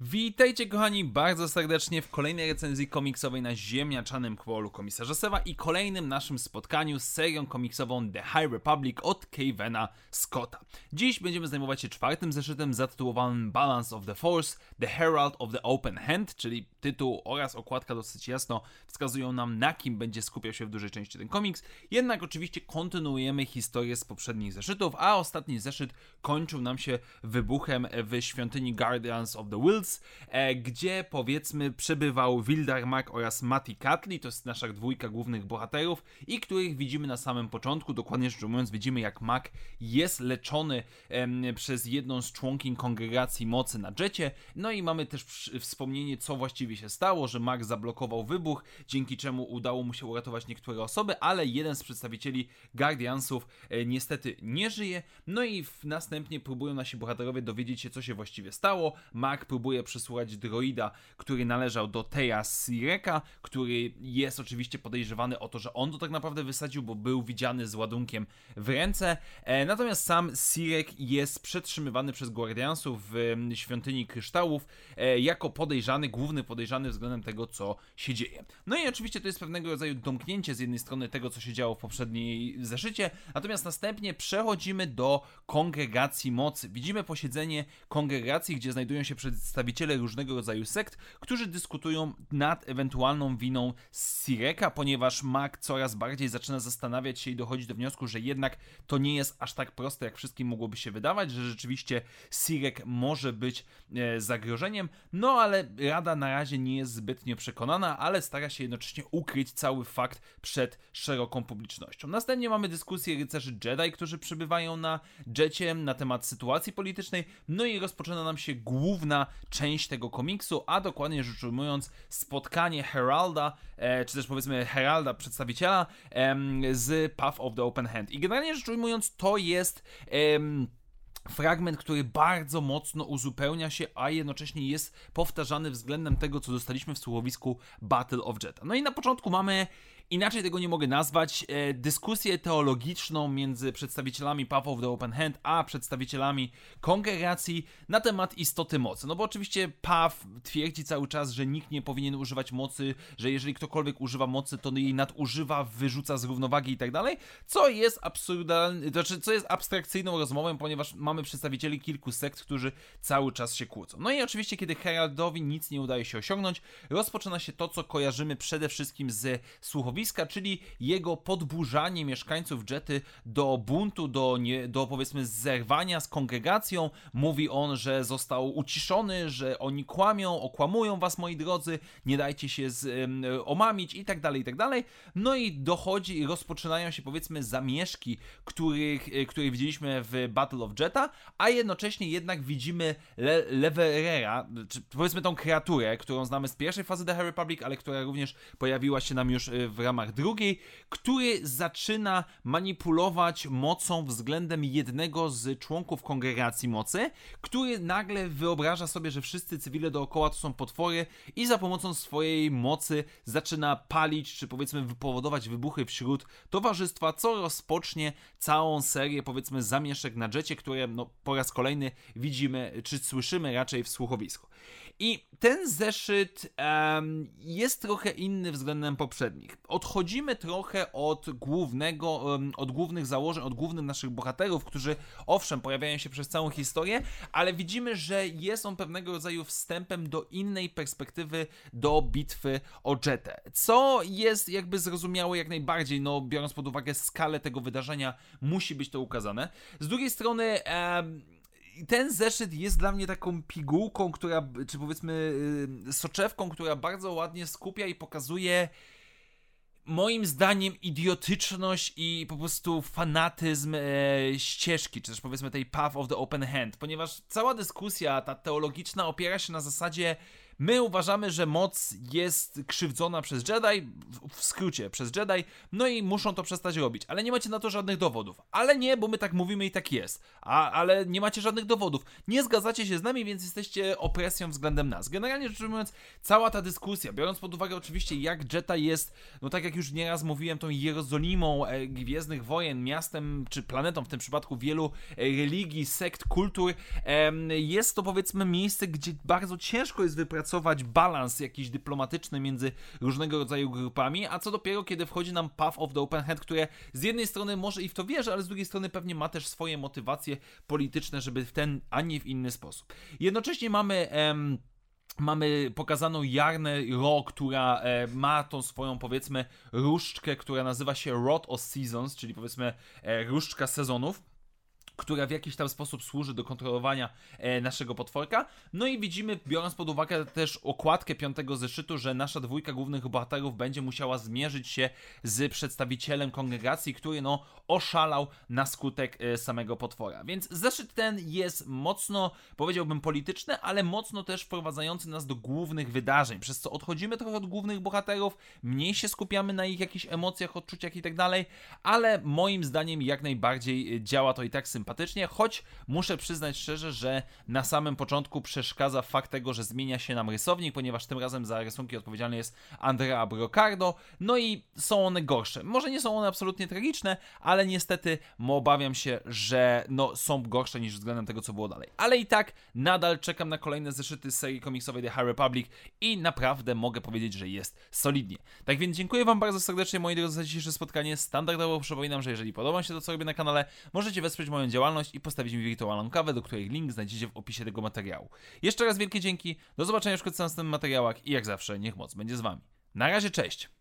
Witajcie kochani bardzo serdecznie w kolejnej recenzji komiksowej na ziemniaczanym kwolu komisarza Sewa i kolejnym naszym spotkaniu z serią komiksową The High Republic od Kevena Scotta. Dziś będziemy zajmować się czwartym zeszytem zatytułowanym Balance of the Force, The Herald of the Open Hand, czyli tytuł oraz okładka dosyć jasno wskazują nam na kim będzie skupiał się w dużej części ten komiks, jednak oczywiście kontynuujemy historię z poprzednich zeszytów, a ostatni zeszyt kończył nam się wybuchem w świątyni Guardians of the Wills, e, gdzie powiedzmy przebywał Wildarmak oraz Mati Katli, to jest nasza dwójka głównych bohaterów i których widzimy na samym początku, dokładnie rzecz ujmując widzimy jak Mac jest leczony przez jedną z członkiń kongregacji mocy na jecie, no i mamy też wspomnienie co właściwie się stało, że Mac zablokował wybuch, dzięki czemu udało mu się uratować niektóre osoby, ale jeden z przedstawicieli Guardiansów e, niestety nie żyje, no i następnie próbują nasi bohaterowie dowiedzieć się co się właściwie stało, Mac próbuje przysłuchać droida, który należał do Teja Sireka, który jest oczywiście podejrzewany o to, że on to tak naprawdę wysadził, bo był widziany z ładunkiem w ręce. E, natomiast sam Sirek jest przetrzymywany przez Guardiansów w świątyni kryształów e, jako podejrzany, główny podejrzany względem tego, co się dzieje. No i oczywiście to jest pewnego rodzaju domknięcie z jednej strony tego, co się działo w poprzedniej zeszycie, natomiast następnie przechodzimy do kongregacji mocy. Widzimy posiedzenie kongregacji, gdzie znajdują się przedstawiciele przedstawiciele różnego rodzaju sekt, którzy dyskutują nad ewentualną winą Sireka, ponieważ Mac coraz bardziej zaczyna zastanawiać się i dochodzić do wniosku, że jednak to nie jest aż tak proste, jak wszystkim mogłoby się wydawać, że rzeczywiście Sirek może być e, zagrożeniem, no ale Rada na razie nie jest zbytnio przekonana, ale stara się jednocześnie ukryć cały fakt przed szeroką publicznością. Następnie mamy dyskusję rycerzy Jedi, którzy przybywają na jecie na temat sytuacji politycznej, no i rozpoczyna nam się główna część tego komiksu, a dokładnie rzecz ujmując spotkanie Heralda, e, czy też powiedzmy Heralda, przedstawiciela e, z Path of the Open Hand. I generalnie rzecz ujmując to jest... E, fragment, który bardzo mocno uzupełnia się, a jednocześnie jest powtarzany względem tego, co dostaliśmy w słuchowisku Battle of Jetta. No i na początku mamy inaczej tego nie mogę nazwać, e, dyskusję teologiczną między przedstawicielami Path of the Open Hand a przedstawicielami kongregacji na temat istoty mocy. No bo oczywiście Path twierdzi cały czas, że nikt nie powinien używać mocy, że jeżeli ktokolwiek używa mocy, to jej nadużywa, wyrzuca z równowagi i tak dalej, co jest absurdalne, znaczy co jest abstrakcyjną rozmową, ponieważ mamy przedstawicieli kilku sekt, którzy cały czas się kłócą. No i oczywiście, kiedy Heraldowi nic nie udaje się osiągnąć, rozpoczyna się to, co kojarzymy przede wszystkim z słuchowiskiem czyli jego podburzanie mieszkańców Jety do buntu, do, nie, do powiedzmy zerwania z kongregacją. Mówi on, że został uciszony, że oni kłamią, okłamują was, moi drodzy, nie dajcie się z, um, omamić i tak dalej, i tak dalej. No i dochodzi, rozpoczynają się powiedzmy zamieszki, których, e, które widzieliśmy w Battle of Jetta, a jednocześnie jednak widzimy Le Leverera, czy powiedzmy tą kreaturę, którą znamy z pierwszej fazy The Republic, ale która również pojawiła się nam już e, w ramach drugiej, który zaczyna manipulować mocą względem jednego z członków kongregacji mocy, który nagle wyobraża sobie, że wszyscy cywile dookoła to są potwory i za pomocą swojej mocy zaczyna palić, czy powiedzmy wypowodować wybuchy wśród towarzystwa, co rozpocznie całą serię powiedzmy zamieszek na jecie, które no, po raz kolejny widzimy, czy słyszymy raczej w słuchowisku. I ten zeszyt um, jest trochę inny względem poprzednich. Odchodzimy trochę od głównego, od głównych założeń, od głównych naszych bohaterów, którzy owszem pojawiają się przez całą historię, ale widzimy, że jest on pewnego rodzaju wstępem do innej perspektywy do bitwy o Jetę. Co jest jakby zrozumiałe jak najbardziej, no biorąc pod uwagę skalę tego wydarzenia, musi być to ukazane. Z drugiej strony. Ten zeszyt jest dla mnie taką pigułką, która, czy powiedzmy y, soczewką, która bardzo ładnie skupia i pokazuje moim zdaniem idiotyczność i po prostu fanatyzm e, ścieżki, czy też powiedzmy tej Path of the Open Hand, ponieważ cała dyskusja, ta teologiczna opiera się na zasadzie My uważamy, że moc jest krzywdzona przez Jedi, w skrócie przez Jedi, no i muszą to przestać robić, ale nie macie na to żadnych dowodów. Ale nie, bo my tak mówimy i tak jest. A, ale nie macie żadnych dowodów. Nie zgadzacie się z nami, więc jesteście opresją względem nas. Generalnie rzecz ujmując, cała ta dyskusja, biorąc pod uwagę oczywiście jak Jedi jest, no tak jak już nieraz mówiłem, tą Jerozolimą e, Gwiezdnych Wojen, miastem czy planetą w tym przypadku wielu e, religii, sekt, kultur, e, jest to powiedzmy miejsce, gdzie bardzo ciężko jest wypracować balans jakiś dyplomatyczny między różnego rodzaju grupami, a co dopiero kiedy wchodzi nam Path of the Open Hand, które z jednej strony może i w to wierzy, ale z drugiej strony pewnie ma też swoje motywacje polityczne, żeby w ten, a nie w inny sposób. Jednocześnie mamy... Em, Mamy pokazaną Jarnę Ro, która e, ma tą swoją, powiedzmy, różdżkę, która nazywa się Rod of Seasons, czyli powiedzmy e, różdżka sezonów która w jakiś tam sposób służy do kontrolowania e, naszego potworka. No i widzimy, biorąc pod uwagę też okładkę piątego zeszytu, że nasza dwójka głównych bohaterów będzie musiała zmierzyć się z przedstawicielem kongregacji, który no oszalał na skutek e, samego potwora. Więc zeszyt ten jest mocno, powiedziałbym, polityczny, ale mocno też wprowadzający nas do głównych wydarzeń, przez co odchodzimy trochę od głównych bohaterów, mniej się skupiamy na ich jakichś emocjach, odczuciach i tak dalej, ale moim zdaniem jak najbardziej e, działa to i tak sympatycznie sympatycznie, choć muszę przyznać szczerze, że na samym początku przeszkadza fakt tego, że zmienia się nam rysownik, ponieważ tym razem za rysunki odpowiedzialny jest Andrea Brocardo, no i są one gorsze. Może nie są one absolutnie tragiczne, ale niestety obawiam się, że no, są gorsze niż względem tego, co było dalej. Ale i tak nadal czekam na kolejne zeszyty z serii komiksowej The High Republic i naprawdę mogę powiedzieć, że jest solidnie. Tak więc dziękuję Wam bardzo serdecznie, moi drodzy, za dzisiejsze spotkanie. Standardowo przypominam, że jeżeli podoba się to, co robię na kanale, możecie wesprzeć moją działalność działalność i postawić mi wirtualną kawę, do której link znajdziecie w opisie tego materiału. Jeszcze raz wielkie dzięki, do zobaczenia w następnych materiałach i jak zawsze niech moc będzie z Wami. Na razie, cześć!